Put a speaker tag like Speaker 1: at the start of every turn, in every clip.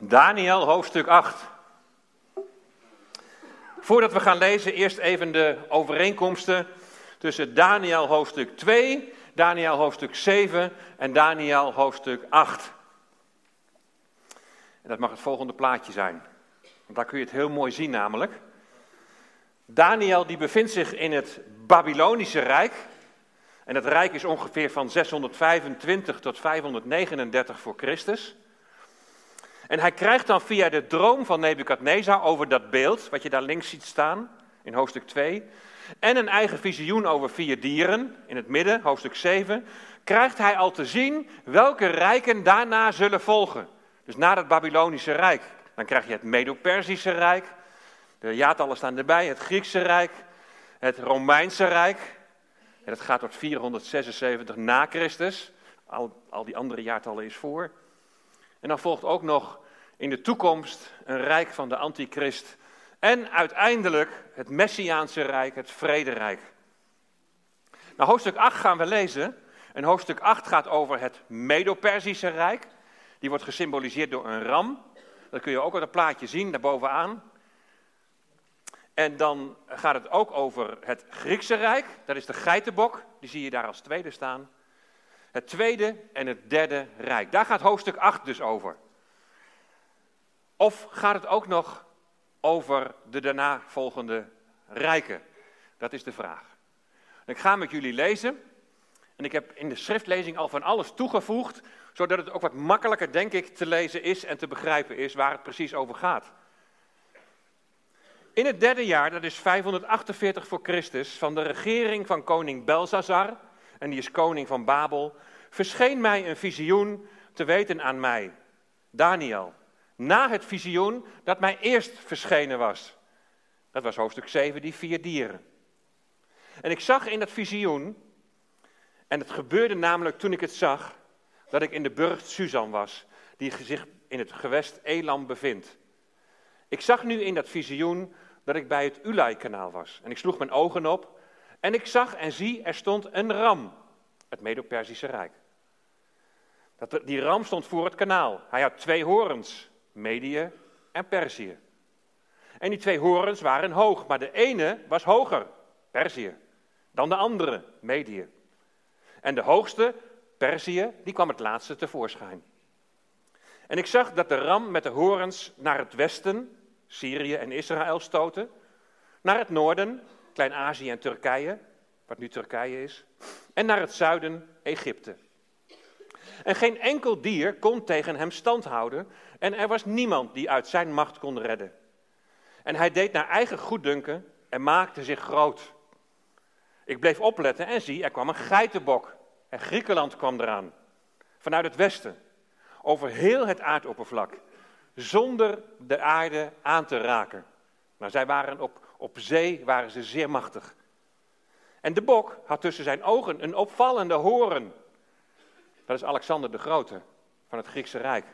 Speaker 1: Daniel, hoofdstuk 8. Voordat we gaan lezen, eerst even de overeenkomsten tussen Daniel hoofdstuk 2, Daniel hoofdstuk 7 en Daniel hoofdstuk 8. En dat mag het volgende plaatje zijn. Want daar kun je het heel mooi zien namelijk. Daniel die bevindt zich in het Babylonische Rijk. En het rijk is ongeveer van 625 tot 539 voor Christus. En hij krijgt dan via de droom van Nebukadnezar over dat beeld, wat je daar links ziet staan, in hoofdstuk 2, en een eigen visioen over vier dieren, in het midden, hoofdstuk 7, krijgt hij al te zien welke rijken daarna zullen volgen. Dus na het Babylonische Rijk. Dan krijg je het Medo-Persische Rijk, de jaartallen staan erbij, het Griekse Rijk, het Romeinse Rijk. En dat gaat tot 476 na Christus. Al, al die andere jaartallen is voor. En dan volgt ook nog in de toekomst een rijk van de antichrist. En uiteindelijk het Messiaanse rijk, het vrederijk. Nou, hoofdstuk 8 gaan we lezen. En hoofdstuk 8 gaat over het Medo-Persische rijk. Die wordt gesymboliseerd door een ram. Dat kun je ook op het plaatje zien, daarbovenaan. En dan gaat het ook over het Griekse rijk. Dat is de geitenbok. Die zie je daar als tweede staan het tweede en het derde rijk. Daar gaat hoofdstuk 8 dus over. Of gaat het ook nog over de daarna volgende rijken? Dat is de vraag. Ik ga met jullie lezen. En ik heb in de schriftlezing al van alles toegevoegd, zodat het ook wat makkelijker, denk ik, te lezen is en te begrijpen is waar het precies over gaat. In het derde jaar, dat is 548 voor Christus, van de regering van koning Belsazar, en die is koning van Babel, verscheen mij een visioen te weten aan mij, Daniel, na het visioen dat mij eerst verschenen was. Dat was hoofdstuk 7, die vier dieren. En ik zag in dat visioen, en het gebeurde namelijk toen ik het zag, dat ik in de burcht Suzan was, die zich in het gewest Elam bevindt. Ik zag nu in dat visioen dat ik bij het Ulai-kanaal was. En ik sloeg mijn ogen op en ik zag en zie, er stond een ram, het Medo-Persische Rijk. Dat, die ram stond voor het kanaal. Hij had twee horens, Medië en Perzië. En die twee horens waren hoog, maar de ene was hoger, Perzië, dan de andere, Medië. En de hoogste, Perzië, die kwam het laatste tevoorschijn. En ik zag dat de ram met de horens naar het westen, Syrië en Israël stoten, naar het noorden, Klein-Azië en Turkije, wat nu Turkije is, en naar het zuiden, Egypte. En geen enkel dier kon tegen hem stand houden en er was niemand die uit zijn macht kon redden. En hij deed naar eigen goeddunken en maakte zich groot. Ik bleef opletten en zie, er kwam een geitenbok. En Griekenland kwam eraan, vanuit het westen, over heel het aardoppervlak, zonder de aarde aan te raken. Maar zij waren op, op zee waren ze zeer machtig. En de bok had tussen zijn ogen een opvallende hoorn. Dat is Alexander de Grote van het Griekse Rijk.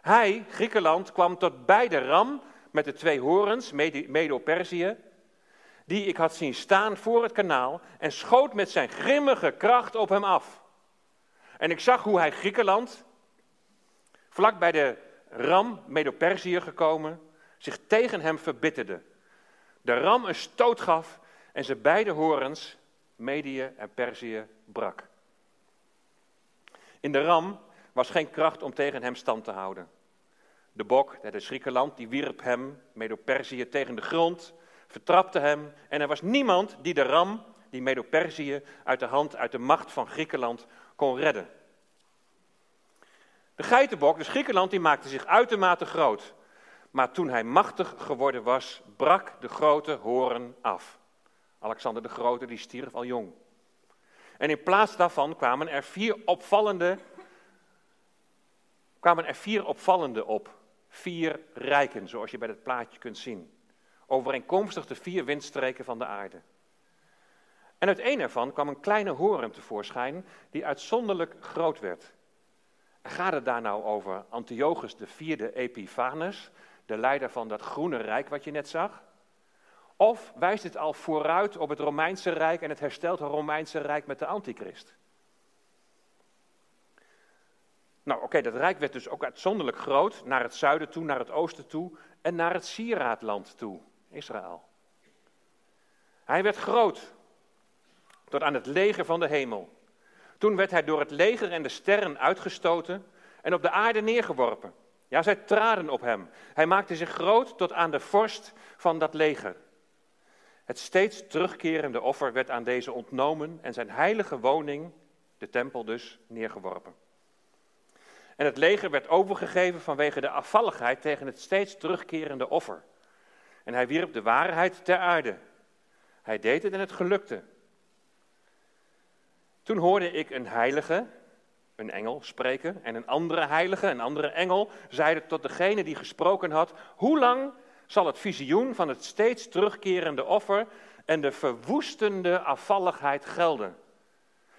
Speaker 1: Hij, Griekenland, kwam tot bij de ram met de twee horens, Medo-Perzië, die ik had zien staan voor het kanaal en schoot met zijn grimmige kracht op hem af. En ik zag hoe hij Griekenland, vlak bij de ram Medo-Perzië gekomen, zich tegen hem verbitterde. De ram een stoot gaf en ze beide horens, Medië en Perzië, brak. In de ram was geen kracht om tegen hem stand te houden. De bok, dat is Griekenland, die wierp hem, Medo-Perzië, tegen de grond, vertrapte hem en er was niemand die de ram, die Medo-Perzië, uit de hand, uit de macht van Griekenland kon redden. De geitenbok, dus Griekenland, die maakte zich uitermate groot. Maar toen hij machtig geworden was, brak de grote horen af. Alexander de Grote, die stierf al jong. En in plaats daarvan kwamen er vier opvallende, kwamen er vier opvallende op. Vier rijken, zoals je bij het plaatje kunt zien. Overeenkomstig de vier windstreken van de aarde. En uit een ervan kwam een kleine horen tevoorschijn die uitzonderlijk groot werd. Gaat het daar nou over Antiochus IV Epiphanes, de leider van dat groene rijk wat je net zag? Of wijst het al vooruit op het Romeinse Rijk en het herstelt het Romeinse Rijk met de Antichrist? Nou, oké, dat rijk werd dus ook uitzonderlijk groot, naar het zuiden toe, naar het oosten toe en naar het sieraadland toe, Israël. Hij werd groot, tot aan het leger van de hemel. Toen werd hij door het leger en de sterren uitgestoten en op de aarde neergeworpen. Ja, zij traden op hem. Hij maakte zich groot tot aan de vorst van dat leger. Het steeds terugkerende offer werd aan deze ontnomen en zijn heilige woning, de tempel dus, neergeworpen. En het leger werd overgegeven vanwege de afvalligheid tegen het steeds terugkerende offer. En hij wierp de waarheid ter aarde. Hij deed het en het gelukte. Toen hoorde ik een heilige, een engel, spreken. En een andere heilige, een andere engel, zeide tot degene die gesproken had: Hoe lang zal het visioen van het steeds terugkerende offer en de verwoestende afvalligheid gelden?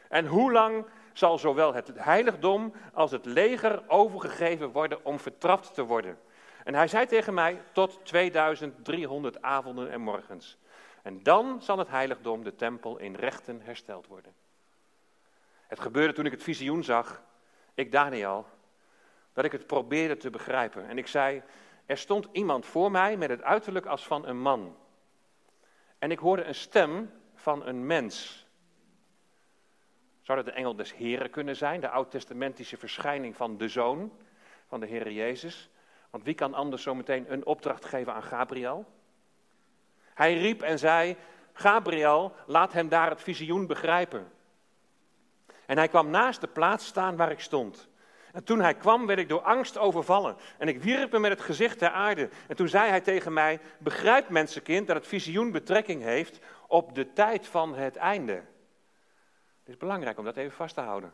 Speaker 1: En hoe lang zal zowel het heiligdom als het leger overgegeven worden om vertrapt te worden? En hij zei tegen mij: Tot 2300 avonden en morgens. En dan zal het heiligdom, de tempel, in rechten hersteld worden. Het gebeurde toen ik het visioen zag, ik Daniel, dat ik het probeerde te begrijpen. En ik zei, er stond iemand voor mij met het uiterlijk als van een man. En ik hoorde een stem van een mens. Zou dat de engel des Heren kunnen zijn, de oud-testamentische verschijning van de Zoon van de Heer Jezus? Want wie kan anders zometeen een opdracht geven aan Gabriel? Hij riep en zei, Gabriel, laat hem daar het visioen begrijpen. En hij kwam naast de plaats staan waar ik stond. En toen hij kwam, werd ik door angst overvallen. En ik wierp hem met het gezicht ter aarde. En toen zei hij tegen mij: Begrijp, mensenkind, dat het visioen betrekking heeft op de tijd van het einde. Het is belangrijk om dat even vast te houden.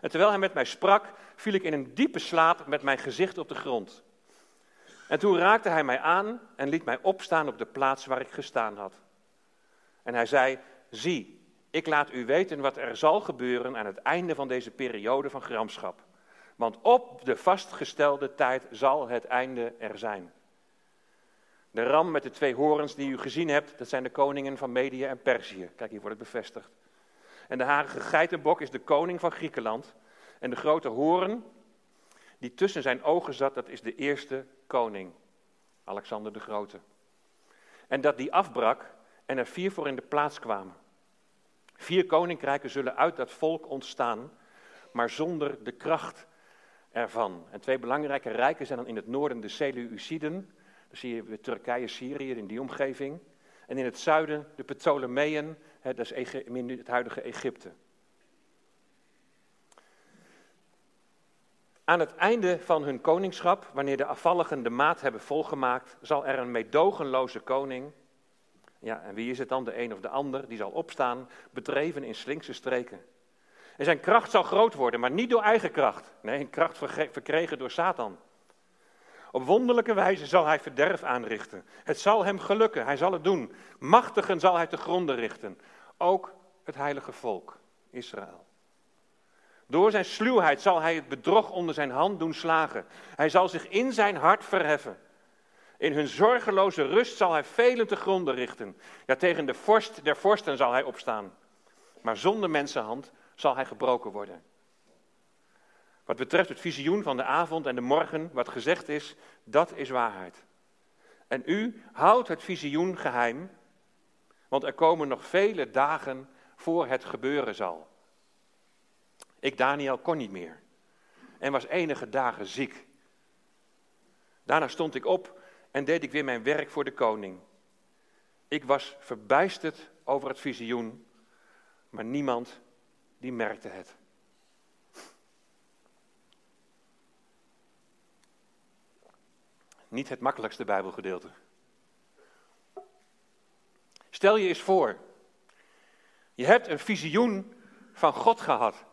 Speaker 1: En terwijl hij met mij sprak, viel ik in een diepe slaap met mijn gezicht op de grond. En toen raakte hij mij aan en liet mij opstaan op de plaats waar ik gestaan had. En hij zei: Zie, ik laat u weten wat er zal gebeuren aan het einde van deze periode van gramschap. Want op de vastgestelde tijd zal het einde er zijn. De ram met de twee horens die u gezien hebt, dat zijn de koningen van Medië en Perzië. Kijk, hier wordt het bevestigd. En de harige geitenbok is de koning van Griekenland. En de grote hoorn die tussen zijn ogen zat, dat is de eerste koning, Alexander de Grote. En dat die afbrak en er vier voor in de plaats kwamen. Vier koninkrijken zullen uit dat volk ontstaan, maar zonder de kracht ervan. En twee belangrijke rijken zijn dan in het noorden de Seleuciden, dan zie je Turkije, Syrië in die omgeving. En in het zuiden de Ptolemeën, dat is het huidige Egypte. Aan het einde van hun koningschap, wanneer de afvalligen de maat hebben volgemaakt, zal er een meedogenloze koning ja, en wie is het dan, de een of de ander, die zal opstaan, bedreven in slinkse streken. En zijn kracht zal groot worden, maar niet door eigen kracht. Nee, kracht verkregen door Satan. Op wonderlijke wijze zal hij verderf aanrichten. Het zal hem gelukken, hij zal het doen. Machtigen zal hij te gronden richten. Ook het heilige volk, Israël. Door zijn sluwheid zal hij het bedrog onder zijn hand doen slagen. Hij zal zich in zijn hart verheffen. In hun zorgeloze rust zal hij velen te gronden richten. Ja, tegen de vorst der vorsten zal hij opstaan. Maar zonder mensenhand zal hij gebroken worden. Wat betreft het visioen van de avond en de morgen, wat gezegd is, dat is waarheid. En u houdt het visioen geheim, want er komen nog vele dagen voor het gebeuren zal. Ik, Daniel, kon niet meer en was enige dagen ziek. Daarna stond ik op en deed ik weer mijn werk voor de koning. Ik was verbijsterd over het visioen, maar niemand die merkte het. Niet het makkelijkste Bijbelgedeelte. Stel je eens voor, je hebt een visioen van God gehad.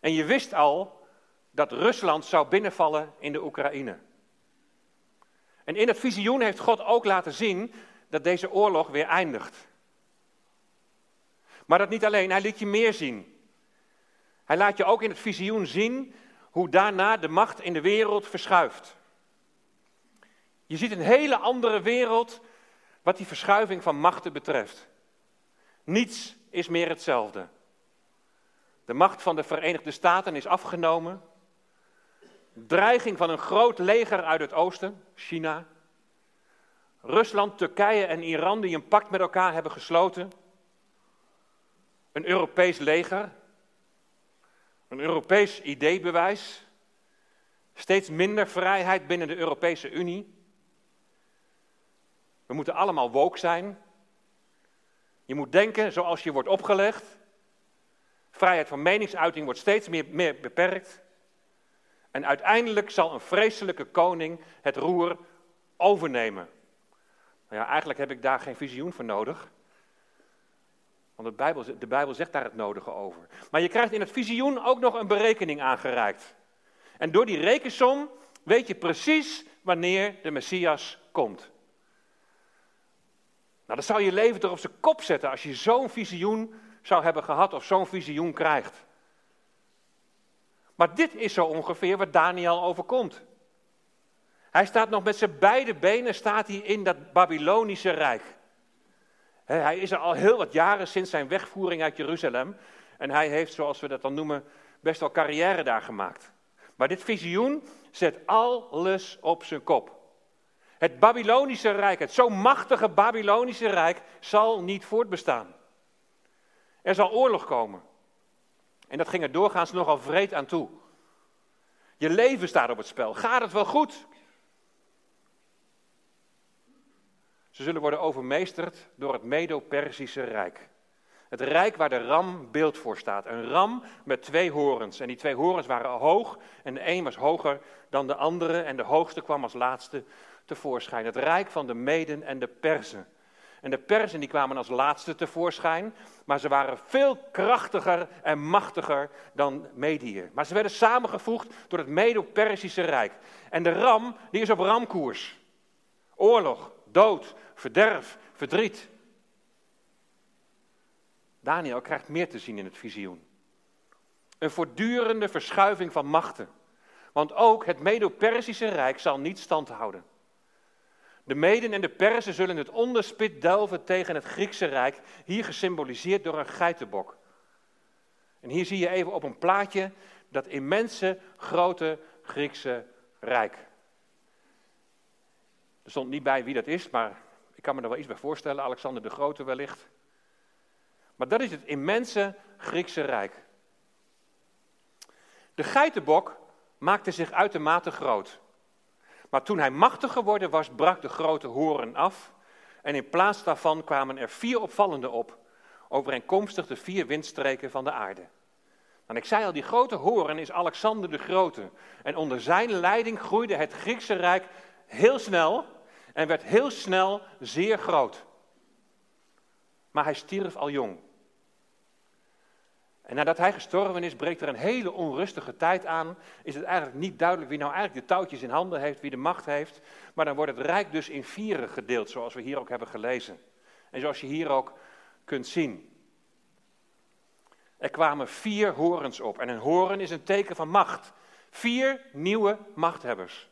Speaker 1: En je wist al dat Rusland zou binnenvallen in de Oekraïne. En in het visioen heeft God ook laten zien dat deze oorlog weer eindigt. Maar dat niet alleen, hij liet je meer zien. Hij laat je ook in het visioen zien hoe daarna de macht in de wereld verschuift. Je ziet een hele andere wereld wat die verschuiving van machten betreft. Niets is meer hetzelfde. De macht van de Verenigde Staten is afgenomen. Dreiging van een groot leger uit het oosten, China. Rusland, Turkije en Iran die een pact met elkaar hebben gesloten. Een Europees leger. Een Europees ideebewijs. Steeds minder vrijheid binnen de Europese Unie. We moeten allemaal woke zijn. Je moet denken zoals je wordt opgelegd. Vrijheid van meningsuiting wordt steeds meer, meer beperkt. En uiteindelijk zal een vreselijke koning het roer overnemen. Nou ja, eigenlijk heb ik daar geen visioen voor nodig. Want de Bijbel, de Bijbel zegt daar het nodige over. Maar je krijgt in het visioen ook nog een berekening aangereikt. En door die rekensom weet je precies wanneer de Messias komt. Nou, dat zou je leven toch op zijn kop zetten als je zo'n visioen zou hebben gehad of zo'n visioen krijgt. Maar dit is zo ongeveer wat Daniel overkomt. Hij staat nog met zijn beide benen staat hij in dat Babylonische rijk. Hij is er al heel wat jaren sinds zijn wegvoering uit Jeruzalem. En hij heeft, zoals we dat dan noemen, best wel carrière daar gemaakt. Maar dit visioen zet alles op zijn kop. Het Babylonische rijk, het zo machtige Babylonische rijk, zal niet voortbestaan. Er zal oorlog komen. En dat ging er doorgaans nogal vreed aan toe. Je leven staat op het spel. Gaat het wel goed? Ze zullen worden overmeesterd door het Medo-Persische Rijk. Het rijk waar de ram beeld voor staat. Een ram met twee horens. En die twee horens waren hoog en de een was hoger dan de andere. En de hoogste kwam als laatste tevoorschijn. Het rijk van de Meden en de Perzen. En de Perzen die kwamen als laatste tevoorschijn, maar ze waren veel krachtiger en machtiger dan Medië. Maar ze werden samengevoegd door het Medo-Persische Rijk. En de ram, die is op ramkoers. Oorlog, dood, verderf, verdriet. Daniel krijgt meer te zien in het visioen. Een voortdurende verschuiving van machten. Want ook het Medo-Persische Rijk zal niet stand houden. De Meden en de Persen zullen het onderspit delven tegen het Griekse Rijk, hier gesymboliseerd door een geitenbok. En hier zie je even op een plaatje dat immense grote Griekse Rijk. Er stond niet bij wie dat is, maar ik kan me er wel iets bij voorstellen, Alexander de Grote wellicht. Maar dat is het immense Griekse Rijk. De geitenbok maakte zich uitermate groot. Maar toen hij machtig geworden was, brak de grote horen af. En in plaats daarvan kwamen er vier opvallende op, overeenkomstig de vier windstreken van de aarde. En ik zei al, die grote horen is Alexander de Grote. En onder zijn leiding groeide het Griekse Rijk heel snel en werd heel snel zeer groot. Maar hij stierf al jong. En nadat hij gestorven is, breekt er een hele onrustige tijd aan. Is het eigenlijk niet duidelijk wie nou eigenlijk de touwtjes in handen heeft, wie de macht heeft. Maar dan wordt het rijk dus in vieren gedeeld, zoals we hier ook hebben gelezen. En zoals je hier ook kunt zien. Er kwamen vier horens op. En een horen is een teken van macht. Vier nieuwe machthebbers.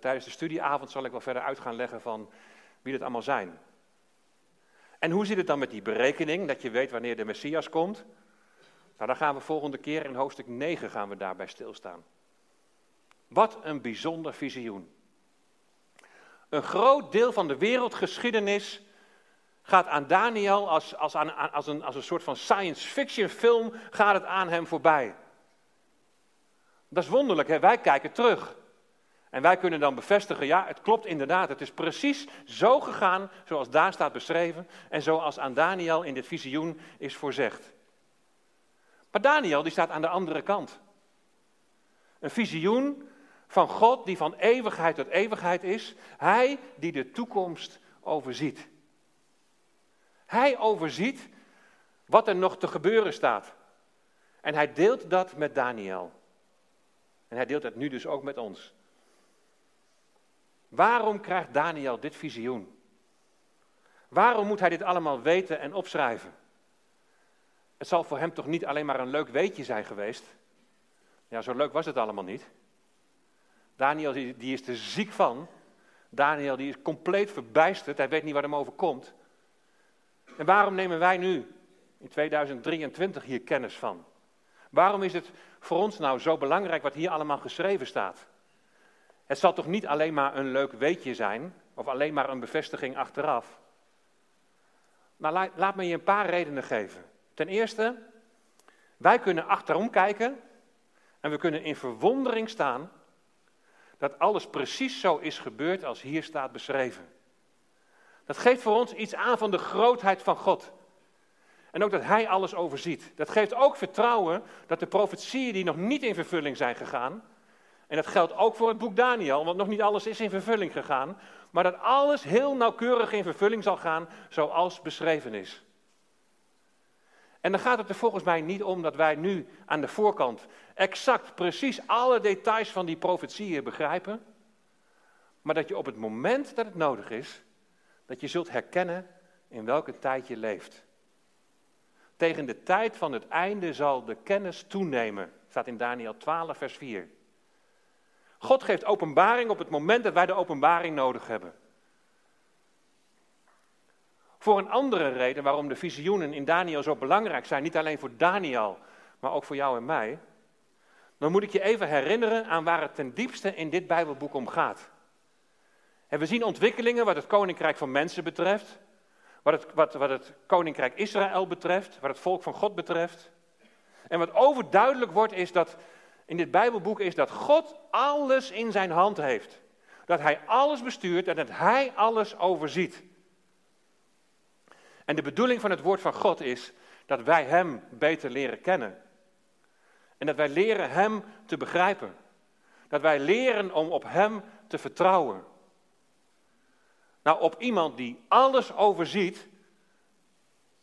Speaker 1: tijdens de studieavond zal ik wel verder uit gaan leggen van wie dat allemaal zijn. En hoe zit het dan met die berekening, dat je weet wanneer de Messias komt? Nou, dan gaan we volgende keer in hoofdstuk 9 gaan we daarbij stilstaan. Wat een bijzonder visioen. Een groot deel van de wereldgeschiedenis gaat aan Daniel als, als, aan, als, een, als een soort van science fiction film, gaat het aan hem voorbij. Dat is wonderlijk, hè? wij kijken terug. En wij kunnen dan bevestigen, ja, het klopt inderdaad. Het is precies zo gegaan zoals daar staat beschreven en zoals aan Daniel in dit visioen is voorzegd. Maar Daniel die staat aan de andere kant. Een visioen van God die van eeuwigheid tot eeuwigheid is. Hij die de toekomst overziet. Hij overziet wat er nog te gebeuren staat. En hij deelt dat met Daniel. En hij deelt dat nu dus ook met ons. Waarom krijgt Daniel dit visioen? Waarom moet hij dit allemaal weten en opschrijven? Het zal voor hem toch niet alleen maar een leuk weetje zijn geweest? Ja, zo leuk was het allemaal niet. Daniel die is er ziek van. Daniel die is compleet verbijsterd. Hij weet niet wat hem overkomt. En waarom nemen wij nu in 2023 hier kennis van? Waarom is het voor ons nou zo belangrijk wat hier allemaal geschreven staat? Het zal toch niet alleen maar een leuk weetje zijn, of alleen maar een bevestiging achteraf? Maar laat, laat me je een paar redenen geven. Ten eerste, wij kunnen achterom kijken en we kunnen in verwondering staan dat alles precies zo is gebeurd als hier staat beschreven. Dat geeft voor ons iets aan van de grootheid van God. En ook dat Hij alles overziet. Dat geeft ook vertrouwen dat de profetieën die nog niet in vervulling zijn gegaan, en dat geldt ook voor het boek Daniel, want nog niet alles is in vervulling gegaan, maar dat alles heel nauwkeurig in vervulling zal gaan zoals beschreven is. En dan gaat het er volgens mij niet om dat wij nu aan de voorkant exact precies alle details van die profetieën begrijpen, maar dat je op het moment dat het nodig is, dat je zult herkennen in welke tijd je leeft. Tegen de tijd van het einde zal de kennis toenemen, staat in Daniel 12, vers 4. God geeft openbaring op het moment dat wij de openbaring nodig hebben. Voor een andere reden waarom de visioenen in Daniel zo belangrijk zijn, niet alleen voor Daniel, maar ook voor jou en mij, dan moet ik je even herinneren aan waar het ten diepste in dit Bijbelboek om gaat. En we zien ontwikkelingen wat het koninkrijk van mensen betreft, wat het, wat, wat het koninkrijk Israël betreft, wat het volk van God betreft. En wat overduidelijk wordt is dat in dit Bijbelboek is dat God alles in zijn hand heeft. Dat hij alles bestuurt en dat hij alles overziet. En de bedoeling van het woord van God is dat wij Hem beter leren kennen. En dat wij leren Hem te begrijpen. Dat wij leren om op Hem te vertrouwen. Nou, op iemand die alles overziet,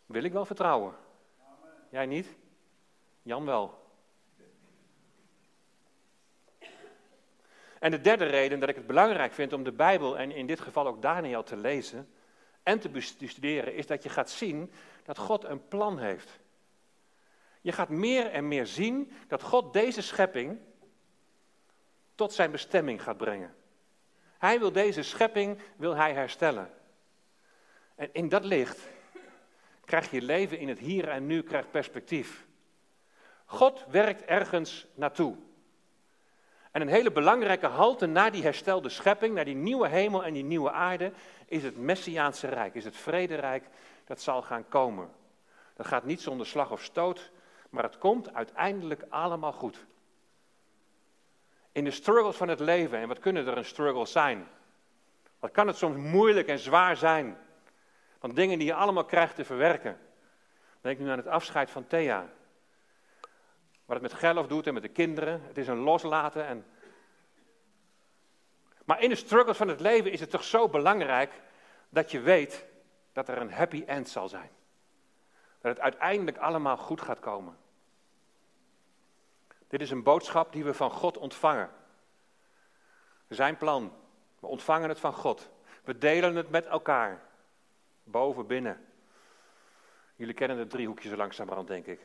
Speaker 1: wil ik wel vertrouwen. Jij niet? Jan wel. En de derde reden dat ik het belangrijk vind om de Bijbel en in dit geval ook Daniel te lezen en te bestuderen, is dat je gaat zien dat God een plan heeft. Je gaat meer en meer zien dat God deze schepping tot zijn bestemming gaat brengen. Hij wil deze schepping wil hij herstellen. En in dat licht krijg je leven in het hier en nu krijgt perspectief. God werkt ergens naartoe. En een hele belangrijke halte naar die herstelde schepping, naar die nieuwe hemel en die nieuwe aarde, is het Messiaanse Rijk, is het vrederijk dat zal gaan komen. Dat gaat niet zonder slag of stoot, maar het komt uiteindelijk allemaal goed. In de struggles van het leven, en wat kunnen er een struggles zijn? Wat kan het soms moeilijk en zwaar zijn? Van dingen die je allemaal krijgt te verwerken. Denk nu aan het afscheid van Thea. Wat het met Gerlof doet en met de kinderen. Het is een loslaten. En... Maar in de struggles van het leven is het toch zo belangrijk dat je weet dat er een happy end zal zijn. Dat het uiteindelijk allemaal goed gaat komen. Dit is een boodschap die we van God ontvangen. Zijn plan. We ontvangen het van God. We delen het met elkaar. Boven, binnen. Jullie kennen de driehoekjes langzamerhand, denk ik.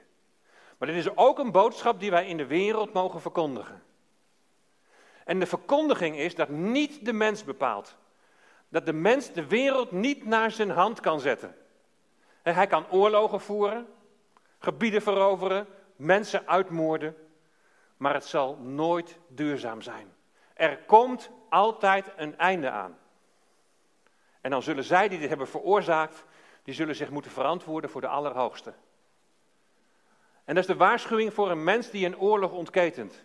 Speaker 1: Maar dit is ook een boodschap die wij in de wereld mogen verkondigen. En de verkondiging is dat niet de mens bepaalt. Dat de mens de wereld niet naar zijn hand kan zetten. Hij kan oorlogen voeren, gebieden veroveren, mensen uitmoorden, maar het zal nooit duurzaam zijn. Er komt altijd een einde aan. En dan zullen zij die dit hebben veroorzaakt, die zullen zich moeten verantwoorden voor de Allerhoogste. En dat is de waarschuwing voor een mens die een oorlog ontketent.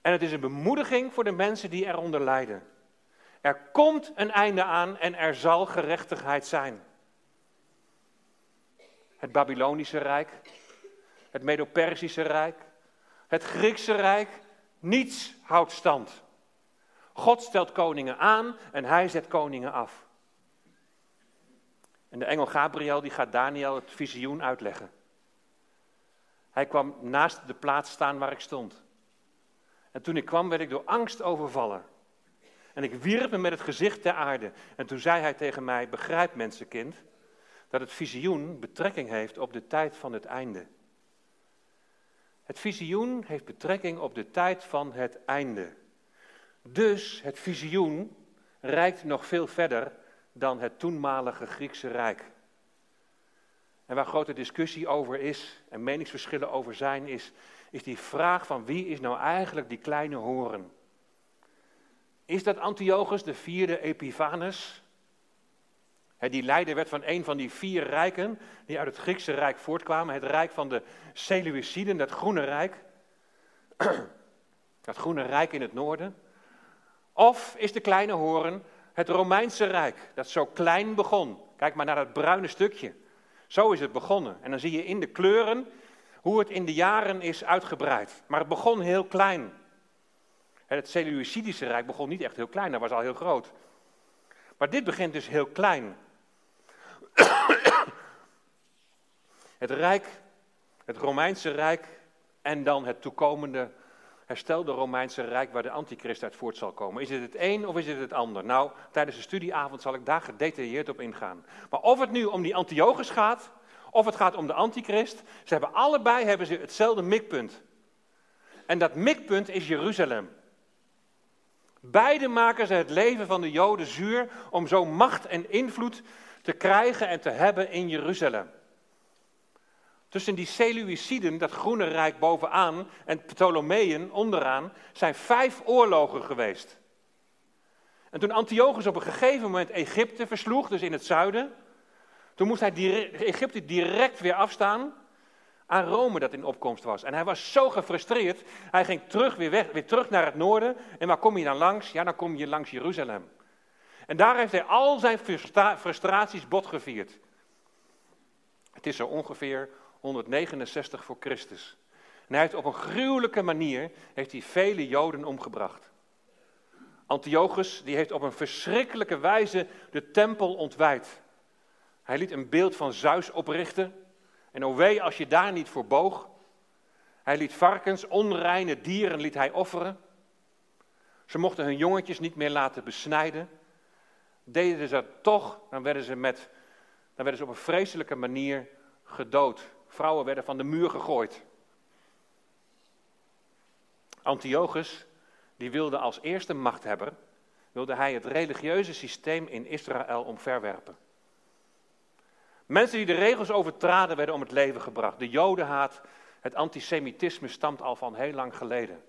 Speaker 1: En het is een bemoediging voor de mensen die eronder lijden. Er komt een einde aan en er zal gerechtigheid zijn. Het Babylonische Rijk, het Medo-Persische Rijk, het Griekse Rijk, niets houdt stand. God stelt koningen aan en hij zet koningen af. En de engel Gabriel die gaat Daniel het visioen uitleggen. Hij kwam naast de plaats staan waar ik stond. En toen ik kwam werd ik door angst overvallen. En ik wierp me met het gezicht ter aarde. En toen zei hij tegen mij, begrijp mensenkind, dat het visioen betrekking heeft op de tijd van het einde. Het visioen heeft betrekking op de tijd van het einde. Dus het visioen reikt nog veel verder dan het toenmalige Griekse Rijk. En waar grote discussie over is en meningsverschillen over zijn, is is die vraag van wie is nou eigenlijk die kleine horen? Is dat Antiochus, de vierde Epiphanes? Die leider werd van een van die vier rijken die uit het Griekse rijk voortkwamen. Het rijk van de Seleuciden, dat groene rijk. Dat groene rijk in het noorden. Of is de kleine horen het Romeinse rijk, dat zo klein begon. Kijk maar naar dat bruine stukje. Zo is het begonnen. En dan zie je in de kleuren hoe het in de jaren is uitgebreid. Maar het begon heel klein. Het Seleucidische rijk begon niet echt heel klein, dat was al heel groot. Maar dit begint dus heel klein. het rijk, het Romeinse rijk en dan het toekomende herstelde Romeinse rijk waar de antichrist uit voort zal komen. Is het het een of is het het ander? Nou, tijdens de studieavond zal ik daar gedetailleerd op ingaan. Maar of het nu om die Antiochus gaat, of het gaat om de antichrist, ze hebben allebei hebben ze hetzelfde mikpunt. En dat mikpunt is Jeruzalem. Beide maken ze het leven van de Joden zuur om zo macht en invloed te krijgen en te hebben in Jeruzalem. Tussen die Seleuciden, dat groene rijk bovenaan, en Ptolemeën onderaan, zijn vijf oorlogen geweest. En toen Antiochus op een gegeven moment Egypte versloeg, dus in het zuiden, toen moest hij Egypte direct weer afstaan aan Rome dat in opkomst was. En hij was zo gefrustreerd, hij ging terug, weer, weg, weer terug naar het noorden. En waar kom je dan langs? Ja, dan kom je langs Jeruzalem. En daar heeft hij al zijn frustraties botgevierd. Het is zo ongeveer 169 voor Christus. En hij heeft op een gruwelijke manier heeft hij vele Joden omgebracht. Antiochus die heeft op een verschrikkelijke wijze de tempel ontwijd. Hij liet een beeld van Zeus oprichten. En o wee als je daar niet voor boog. Hij liet varkens, onreine dieren liet hij offeren. Ze mochten hun jongetjes niet meer laten besnijden. Deden ze dat toch, dan werden ze, met, dan werden ze op een vreselijke manier gedood. Vrouwen werden van de muur gegooid. Antiochus, die wilde als eerste machthebber, wilde hij het religieuze systeem in Israël omverwerpen. Mensen die de regels overtraden werden om het leven gebracht. De jodenhaat, het antisemitisme stamt al van heel lang geleden.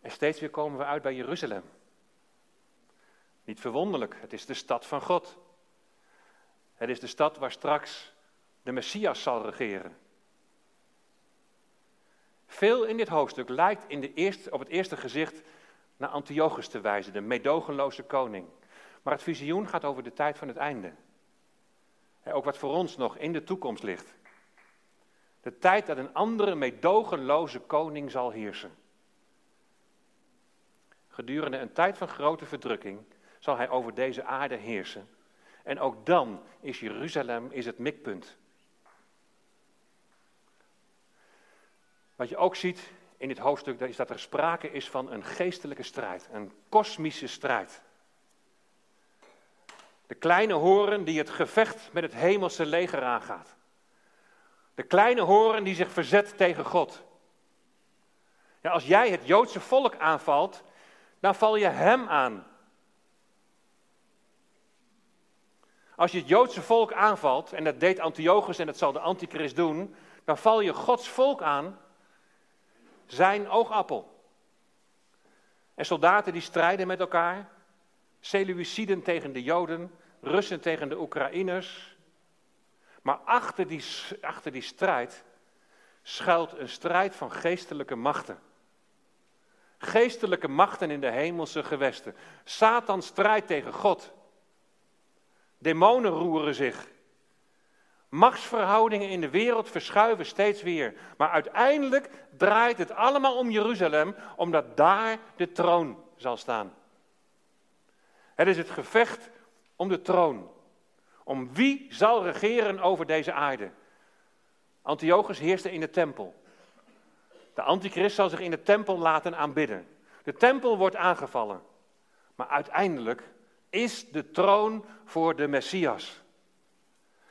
Speaker 1: En steeds weer komen we uit bij Jeruzalem. Niet verwonderlijk, het is de stad van God. Het is de stad waar straks de Messias zal regeren. Veel in dit hoofdstuk lijkt in de eerste, op het eerste gezicht naar Antiochus te wijzen, de medogenloze koning. Maar het visioen gaat over de tijd van het einde. Ook wat voor ons nog in de toekomst ligt. De tijd dat een andere medogenloze koning zal heersen. Gedurende een tijd van grote verdrukking zal hij over deze aarde heersen. En ook dan is Jeruzalem is het mikpunt. Wat je ook ziet in dit hoofdstuk is dat er sprake is van een geestelijke strijd, een kosmische strijd. De kleine horen die het gevecht met het hemelse leger aangaat. De kleine horen die zich verzet tegen God. Ja, als jij het Joodse volk aanvalt, dan val je hem aan. Als je het Joodse volk aanvalt, en dat deed Antiochus en dat zal de Antichrist doen, dan val je Gods volk aan, zijn oogappel. En soldaten die strijden met elkaar, Seleuciden tegen de Joden, Russen tegen de Oekraïners. Maar achter die, achter die strijd schuilt een strijd van geestelijke machten. Geestelijke machten in de hemelse gewesten. Satan strijdt tegen God. Demonen roeren zich. Machtsverhoudingen in de wereld verschuiven steeds weer. Maar uiteindelijk draait het allemaal om Jeruzalem, omdat daar de troon zal staan. Het is het gevecht om de troon. Om wie zal regeren over deze aarde? Antiochus heerste in de tempel. De antichrist zal zich in de tempel laten aanbidden. De tempel wordt aangevallen. Maar uiteindelijk is de troon voor de Messias.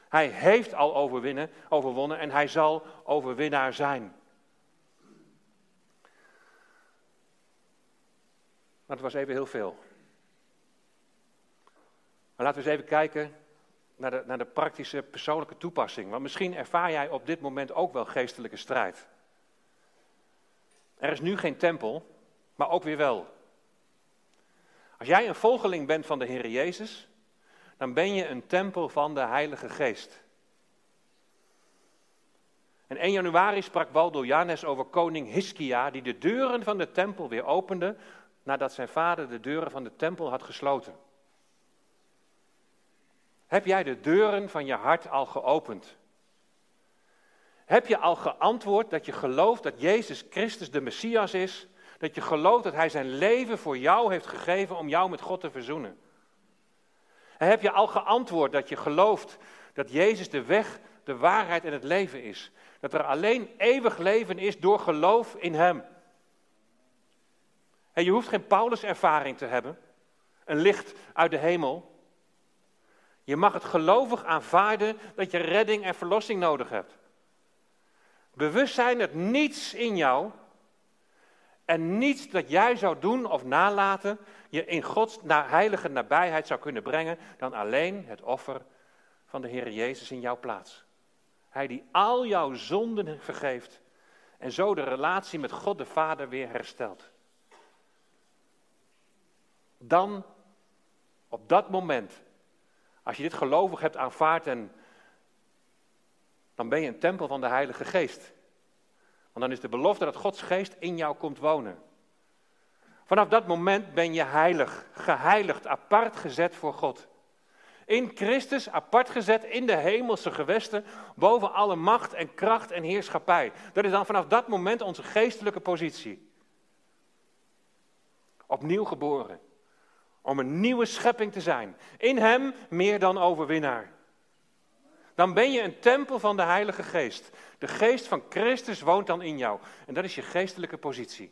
Speaker 1: Hij heeft al overwinnen, overwonnen en hij zal overwinnaar zijn. Maar het was even heel veel. Maar laten we eens even kijken naar de, naar de praktische persoonlijke toepassing. Want misschien ervaar jij op dit moment ook wel geestelijke strijd. Er is nu geen tempel, maar ook weer wel. Als jij een volgeling bent van de Heer Jezus, dan ben je een tempel van de Heilige Geest. En 1 januari sprak Waldo Janes over koning Hiskia, die de deuren van de tempel weer opende nadat zijn vader de deuren van de tempel had gesloten. Heb jij de deuren van je hart al geopend? Heb je al geantwoord dat je gelooft dat Jezus Christus de Messias is? Dat je gelooft dat Hij zijn leven voor jou heeft gegeven om jou met God te verzoenen? Heb je al geantwoord dat je gelooft dat Jezus de weg, de waarheid en het leven is? Dat er alleen eeuwig leven is door geloof in Hem? En je hoeft geen Paulus-ervaring te hebben, een licht uit de hemel. Je mag het gelovig aanvaarden dat je redding en verlossing nodig hebt. Bewustzijn dat niets in jou en niets dat jij zou doen of nalaten je in Gods heilige nabijheid zou kunnen brengen dan alleen het offer van de Heer Jezus in jouw plaats. Hij die al jouw zonden vergeeft en zo de relatie met God de Vader weer herstelt. Dan, op dat moment, als je dit gelovig hebt aanvaard en dan ben je een tempel van de Heilige Geest. Dan is de belofte dat Gods Geest in jou komt wonen. Vanaf dat moment ben je heilig, geheiligd, apart gezet voor God. In Christus apart gezet in de hemelse gewesten, boven alle macht en kracht en heerschappij. Dat is dan vanaf dat moment onze geestelijke positie. Opnieuw geboren. Om een nieuwe schepping te zijn. In Hem meer dan overwinnaar. Dan ben je een tempel van de Heilige Geest. De geest van Christus woont dan in jou. En dat is je geestelijke positie.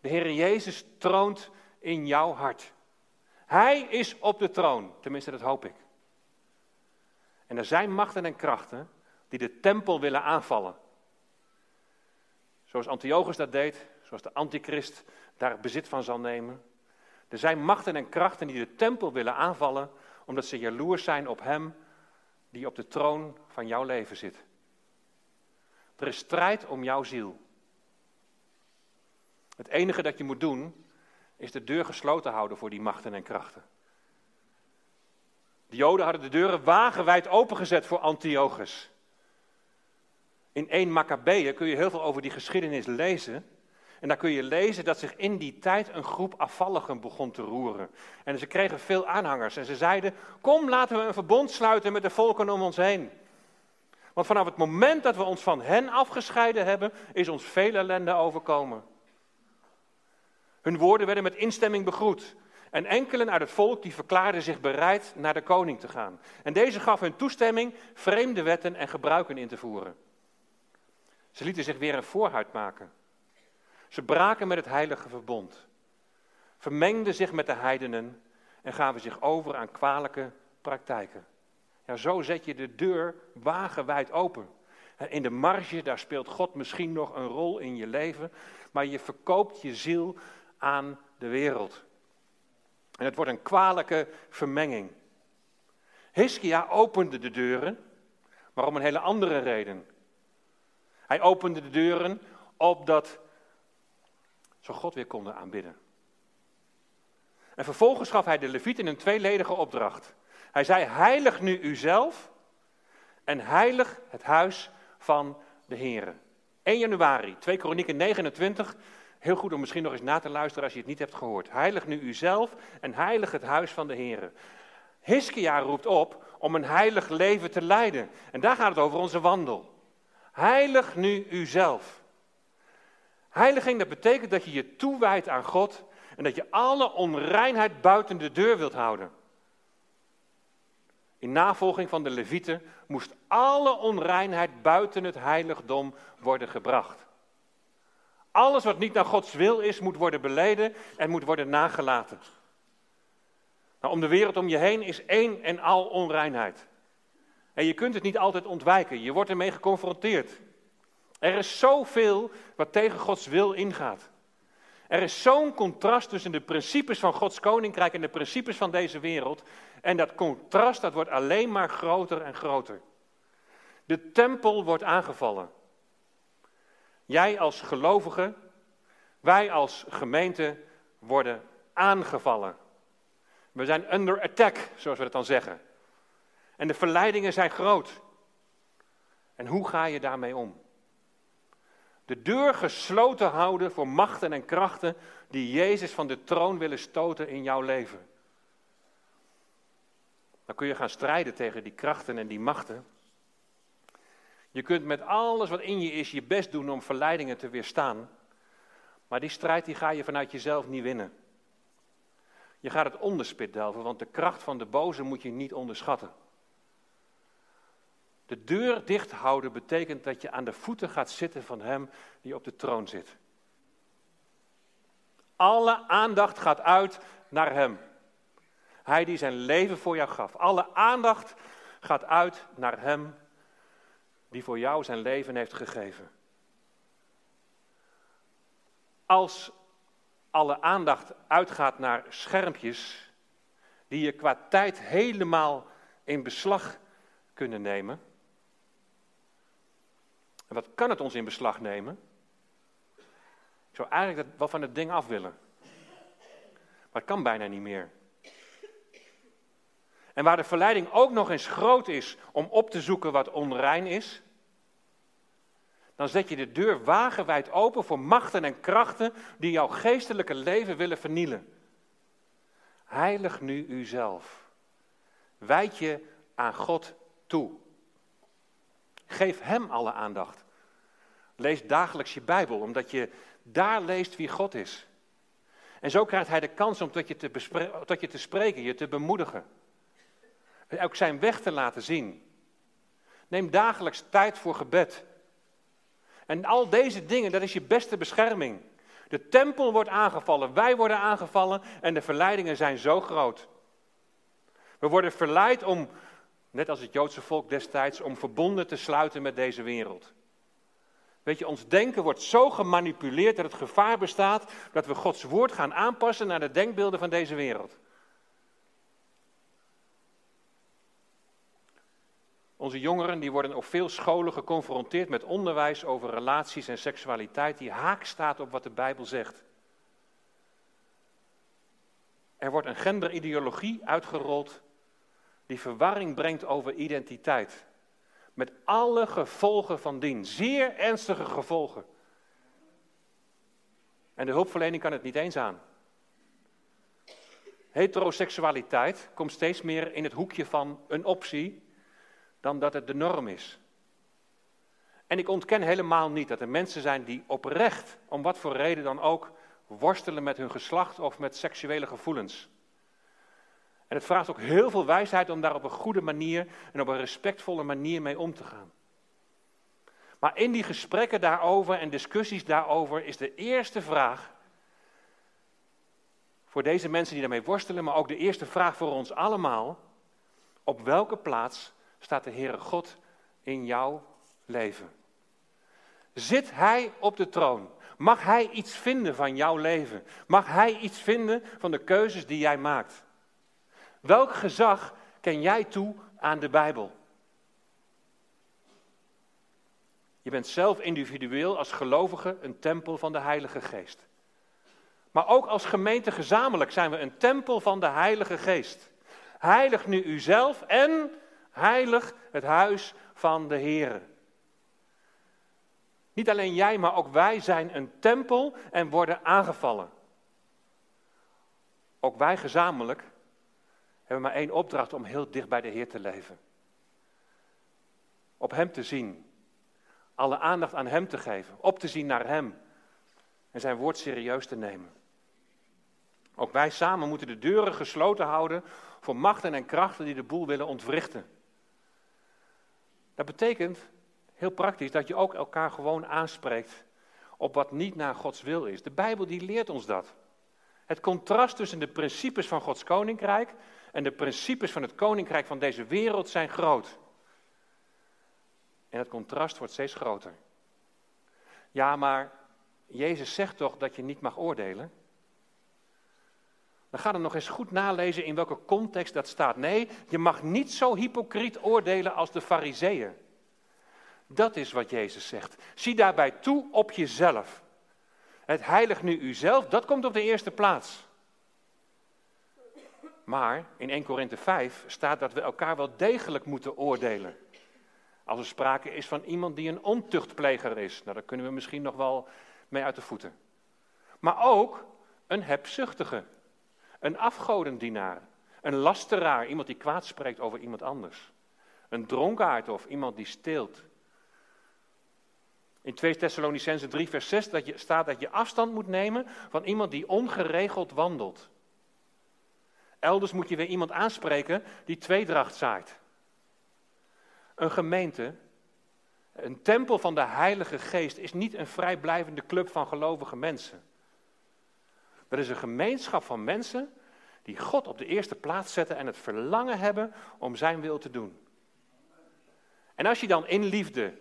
Speaker 1: De Heer Jezus troont in jouw hart. Hij is op de troon, tenminste dat hoop ik. En er zijn machten en krachten die de tempel willen aanvallen. Zoals Antiochus dat deed, zoals de antichrist daar bezit van zal nemen. Er zijn machten en krachten die de tempel willen aanvallen, omdat ze jaloers zijn op hem die op de troon van jouw leven zit. Er is strijd om jouw ziel. Het enige dat je moet doen, is de deur gesloten houden voor die machten en krachten. De Joden hadden de deuren wagenwijd opengezet voor Antiochus. In 1 Maccabeeën kun je heel veel over die geschiedenis lezen. En daar kun je lezen dat zich in die tijd een groep afvalligen begon te roeren. En ze kregen veel aanhangers. En ze zeiden: Kom, laten we een verbond sluiten met de volken om ons heen. Want vanaf het moment dat we ons van hen afgescheiden hebben, is ons veel ellende overkomen. Hun woorden werden met instemming begroet. En enkelen uit het volk die verklaarden zich bereid naar de koning te gaan. En deze gaf hun toestemming vreemde wetten en gebruiken in te voeren. Ze lieten zich weer een voorhuid maken. Ze braken met het heilige verbond, vermengden zich met de heidenen en gaven zich over aan kwalijke praktijken. Ja, zo zet je de deur wagenwijd open. In de marge, daar speelt God misschien nog een rol in je leven, maar je verkoopt je ziel aan de wereld. En het wordt een kwalijke vermenging. Hiskia opende de deuren, maar om een hele andere reden. Hij opende de deuren opdat zo God weer konden aanbidden. En vervolgens gaf hij de Levieten een tweeledige opdracht. Hij zei, heilig nu uzelf en heilig het huis van de Heer. 1 januari, 2 Kronieken 29. Heel goed om misschien nog eens na te luisteren als je het niet hebt gehoord. Heilig nu uzelf en heilig het huis van de Heer. Hiskia roept op om een heilig leven te leiden. En daar gaat het over onze wandel. Heilig nu uzelf. Heiliging, dat betekent dat je je toewijdt aan God en dat je alle onreinheid buiten de deur wilt houden. In navolging van de Levieten moest alle onreinheid buiten het heiligdom worden gebracht. Alles wat niet naar Gods wil is, moet worden beleden en moet worden nagelaten. Nou, om de wereld om je heen is één en al onreinheid. En je kunt het niet altijd ontwijken, je wordt ermee geconfronteerd. Er is zoveel wat tegen Gods wil ingaat. Er is zo'n contrast tussen de principes van Gods koninkrijk en de principes van deze wereld. En dat contrast dat wordt alleen maar groter en groter. De tempel wordt aangevallen. Jij als gelovige, wij als gemeente worden aangevallen. We zijn under attack, zoals we dat dan zeggen. En de verleidingen zijn groot. En hoe ga je daarmee om? De deur gesloten houden voor machten en krachten die Jezus van de troon willen stoten in jouw leven. Dan kun je gaan strijden tegen die krachten en die machten. Je kunt met alles wat in je is je best doen om verleidingen te weerstaan. Maar die strijd die ga je vanuit jezelf niet winnen. Je gaat het onderspit delven, want de kracht van de boze moet je niet onderschatten. De deur dicht houden betekent dat je aan de voeten gaat zitten van Hem die op de troon zit. Alle aandacht gaat uit naar Hem. Hij die zijn leven voor jou gaf. Alle aandacht gaat uit naar Hem die voor jou zijn leven heeft gegeven. Als alle aandacht uitgaat naar schermpjes die je qua tijd helemaal in beslag kunnen nemen. En wat kan het ons in beslag nemen? Ik zou eigenlijk wel van het ding af willen. Maar het kan bijna niet meer. En waar de verleiding ook nog eens groot is om op te zoeken wat onrein is, dan zet je de deur wagenwijd open voor machten en krachten die jouw geestelijke leven willen vernielen. Heilig nu uzelf. Wijd je aan God toe. Geef Hem alle aandacht. Lees dagelijks je Bijbel, omdat je daar leest wie God is. En zo krijgt Hij de kans om tot je te, tot je te spreken, je te bemoedigen. Ook zijn weg te laten zien. Neem dagelijks tijd voor gebed. En al deze dingen, dat is je beste bescherming. De tempel wordt aangevallen, wij worden aangevallen en de verleidingen zijn zo groot. We worden verleid om, net als het Joodse volk destijds, om verbonden te sluiten met deze wereld. Weet je, ons denken wordt zo gemanipuleerd dat het gevaar bestaat dat we Gods woord gaan aanpassen naar de denkbeelden van deze wereld. Onze jongeren die worden op veel scholen geconfronteerd met onderwijs over relaties en seksualiteit die haak staat op wat de Bijbel zegt. Er wordt een genderideologie uitgerold die verwarring brengt over identiteit. Met alle gevolgen van dien, zeer ernstige gevolgen. En de hulpverlening kan het niet eens aan. Heteroseksualiteit komt steeds meer in het hoekje van een optie dan dat het de norm is. En ik ontken helemaal niet dat er mensen zijn die oprecht, om wat voor reden dan ook, worstelen met hun geslacht of met seksuele gevoelens. En het vraagt ook heel veel wijsheid om daar op een goede manier en op een respectvolle manier mee om te gaan. Maar in die gesprekken daarover en discussies daarover is de eerste vraag voor deze mensen die daarmee worstelen, maar ook de eerste vraag voor ons allemaal: op welke plaats staat de Heere God in jouw leven? Zit Hij op de troon? Mag Hij iets vinden van jouw leven? Mag Hij iets vinden van de keuzes die jij maakt? Welk gezag ken jij toe aan de Bijbel? Je bent zelf individueel als gelovige een tempel van de Heilige Geest. Maar ook als gemeente gezamenlijk zijn we een tempel van de Heilige Geest. Heilig nu uzelf en Heilig het huis van de Heer. Niet alleen jij, maar ook wij zijn een tempel en worden aangevallen. Ook wij gezamenlijk hebben maar één opdracht om heel dicht bij de Heer te leven. Op Hem te zien. Alle aandacht aan Hem te geven. Op te zien naar Hem. En zijn woord serieus te nemen. Ook wij samen moeten de deuren gesloten houden voor machten en krachten die de boel willen ontwrichten. Dat betekent, heel praktisch, dat je ook elkaar gewoon aanspreekt op wat niet naar Gods wil is. De Bijbel die leert ons dat. Het contrast tussen de principes van Gods koninkrijk en de principes van het koninkrijk van deze wereld zijn groot. En het contrast wordt steeds groter. Ja, maar Jezus zegt toch dat je niet mag oordelen? Dan ga dan nog eens goed nalezen in welke context dat staat. Nee, je mag niet zo hypocriet oordelen als de fariseeën. Dat is wat Jezus zegt. Zie daarbij toe op jezelf. Het heilig nu uzelf, dat komt op de eerste plaats. Maar in 1 Korinthe 5 staat dat we elkaar wel degelijk moeten oordelen. Als er sprake is van iemand die een ontuchtpleger is, nou, daar kunnen we misschien nog wel mee uit de voeten. Maar ook een hebzuchtige, een afgodendienaar, een lasteraar, iemand die kwaad spreekt over iemand anders. Een dronkaard of iemand die steelt. In 2 Thessalonicense 3 vers 6 dat je, staat dat je afstand moet nemen van iemand die ongeregeld wandelt. Elders moet je weer iemand aanspreken die tweedracht zaait. Een gemeente, een tempel van de Heilige Geest, is niet een vrijblijvende club van gelovige mensen. Dat is een gemeenschap van mensen die God op de eerste plaats zetten en het verlangen hebben om zijn wil te doen. En als je dan in liefde,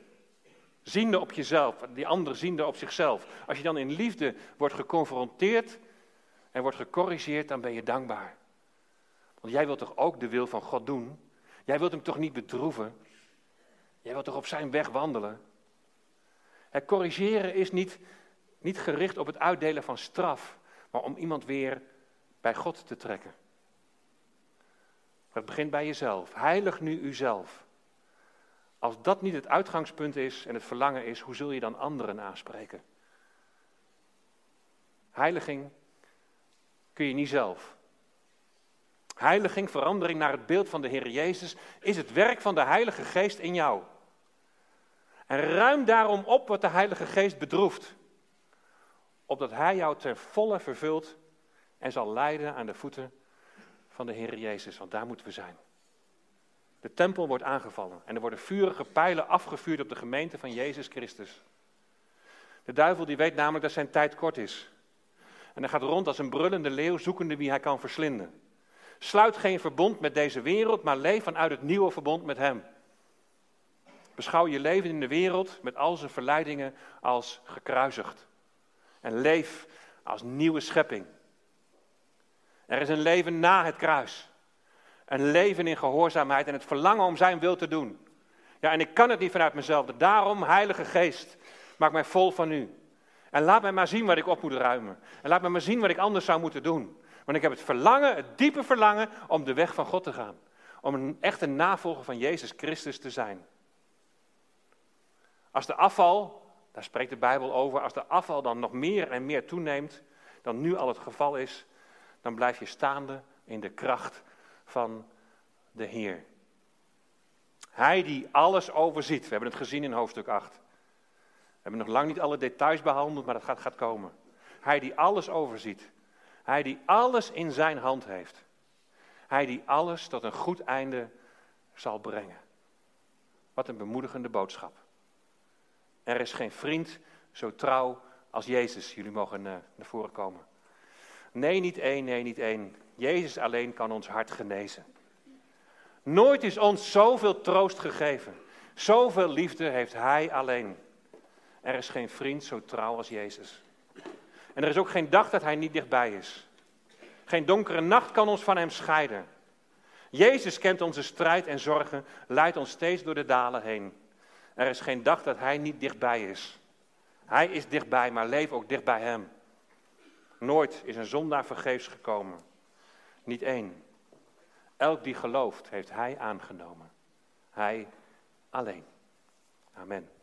Speaker 1: ziende op jezelf, die ander ziende op zichzelf, als je dan in liefde wordt geconfronteerd en wordt gecorrigeerd, dan ben je dankbaar. Want jij wilt toch ook de wil van God doen? Jij wilt hem toch niet bedroeven? Jij wilt toch op zijn weg wandelen? Het corrigeren is niet, niet gericht op het uitdelen van straf, maar om iemand weer bij God te trekken. Het begint bij jezelf. Heilig nu uzelf. Als dat niet het uitgangspunt is en het verlangen is, hoe zul je dan anderen aanspreken? Heiliging kun je niet zelf. Heiliging, verandering naar het beeld van de Heer Jezus, is het werk van de Heilige Geest in jou. En ruim daarom op wat de Heilige Geest bedroeft. Opdat Hij jou ten volle vervult en zal leiden aan de voeten van de Heer Jezus, want daar moeten we zijn. De tempel wordt aangevallen en er worden vurige pijlen afgevuurd op de gemeente van Jezus Christus. De duivel die weet namelijk dat zijn tijd kort is. En hij gaat rond als een brullende leeuw zoekende wie hij kan verslinden. Sluit geen verbond met deze wereld, maar leef vanuit het nieuwe verbond met Hem. Beschouw je leven in de wereld met al zijn verleidingen als gekruisigd. En leef als nieuwe schepping. Er is een leven na het kruis. Een leven in gehoorzaamheid en het verlangen om zijn wil te doen. Ja, en ik kan het niet vanuit mezelf. Daarom, Heilige Geest, maak mij vol van u. En laat mij maar zien wat ik op moet ruimen. En laat mij maar zien wat ik anders zou moeten doen. Want ik heb het verlangen, het diepe verlangen, om de weg van God te gaan. Om een echte navolger van Jezus Christus te zijn. Als de afval, daar spreekt de Bijbel over, als de afval dan nog meer en meer toeneemt dan nu al het geval is, dan blijf je staande in de kracht van de Heer. Hij die alles overziet. We hebben het gezien in hoofdstuk 8. We hebben nog lang niet alle details behandeld, maar dat gaat, gaat komen. Hij die alles overziet. Hij die alles in zijn hand heeft. Hij die alles tot een goed einde zal brengen. Wat een bemoedigende boodschap. Er is geen vriend zo trouw als Jezus. Jullie mogen uh, naar voren komen. Nee, niet één, nee, niet één. Jezus alleen kan ons hart genezen. Nooit is ons zoveel troost gegeven. Zoveel liefde heeft Hij alleen. Er is geen vriend zo trouw als Jezus. En er is ook geen dag dat Hij niet dichtbij is. Geen donkere nacht kan ons van Hem scheiden. Jezus kent onze strijd en zorgen, leidt ons steeds door de dalen heen. Er is geen dag dat Hij niet dichtbij is. Hij is dichtbij, maar leef ook dicht bij Hem. Nooit is een zondaar vergeefs gekomen. Niet één. Elk die gelooft, heeft Hij aangenomen. Hij alleen. Amen.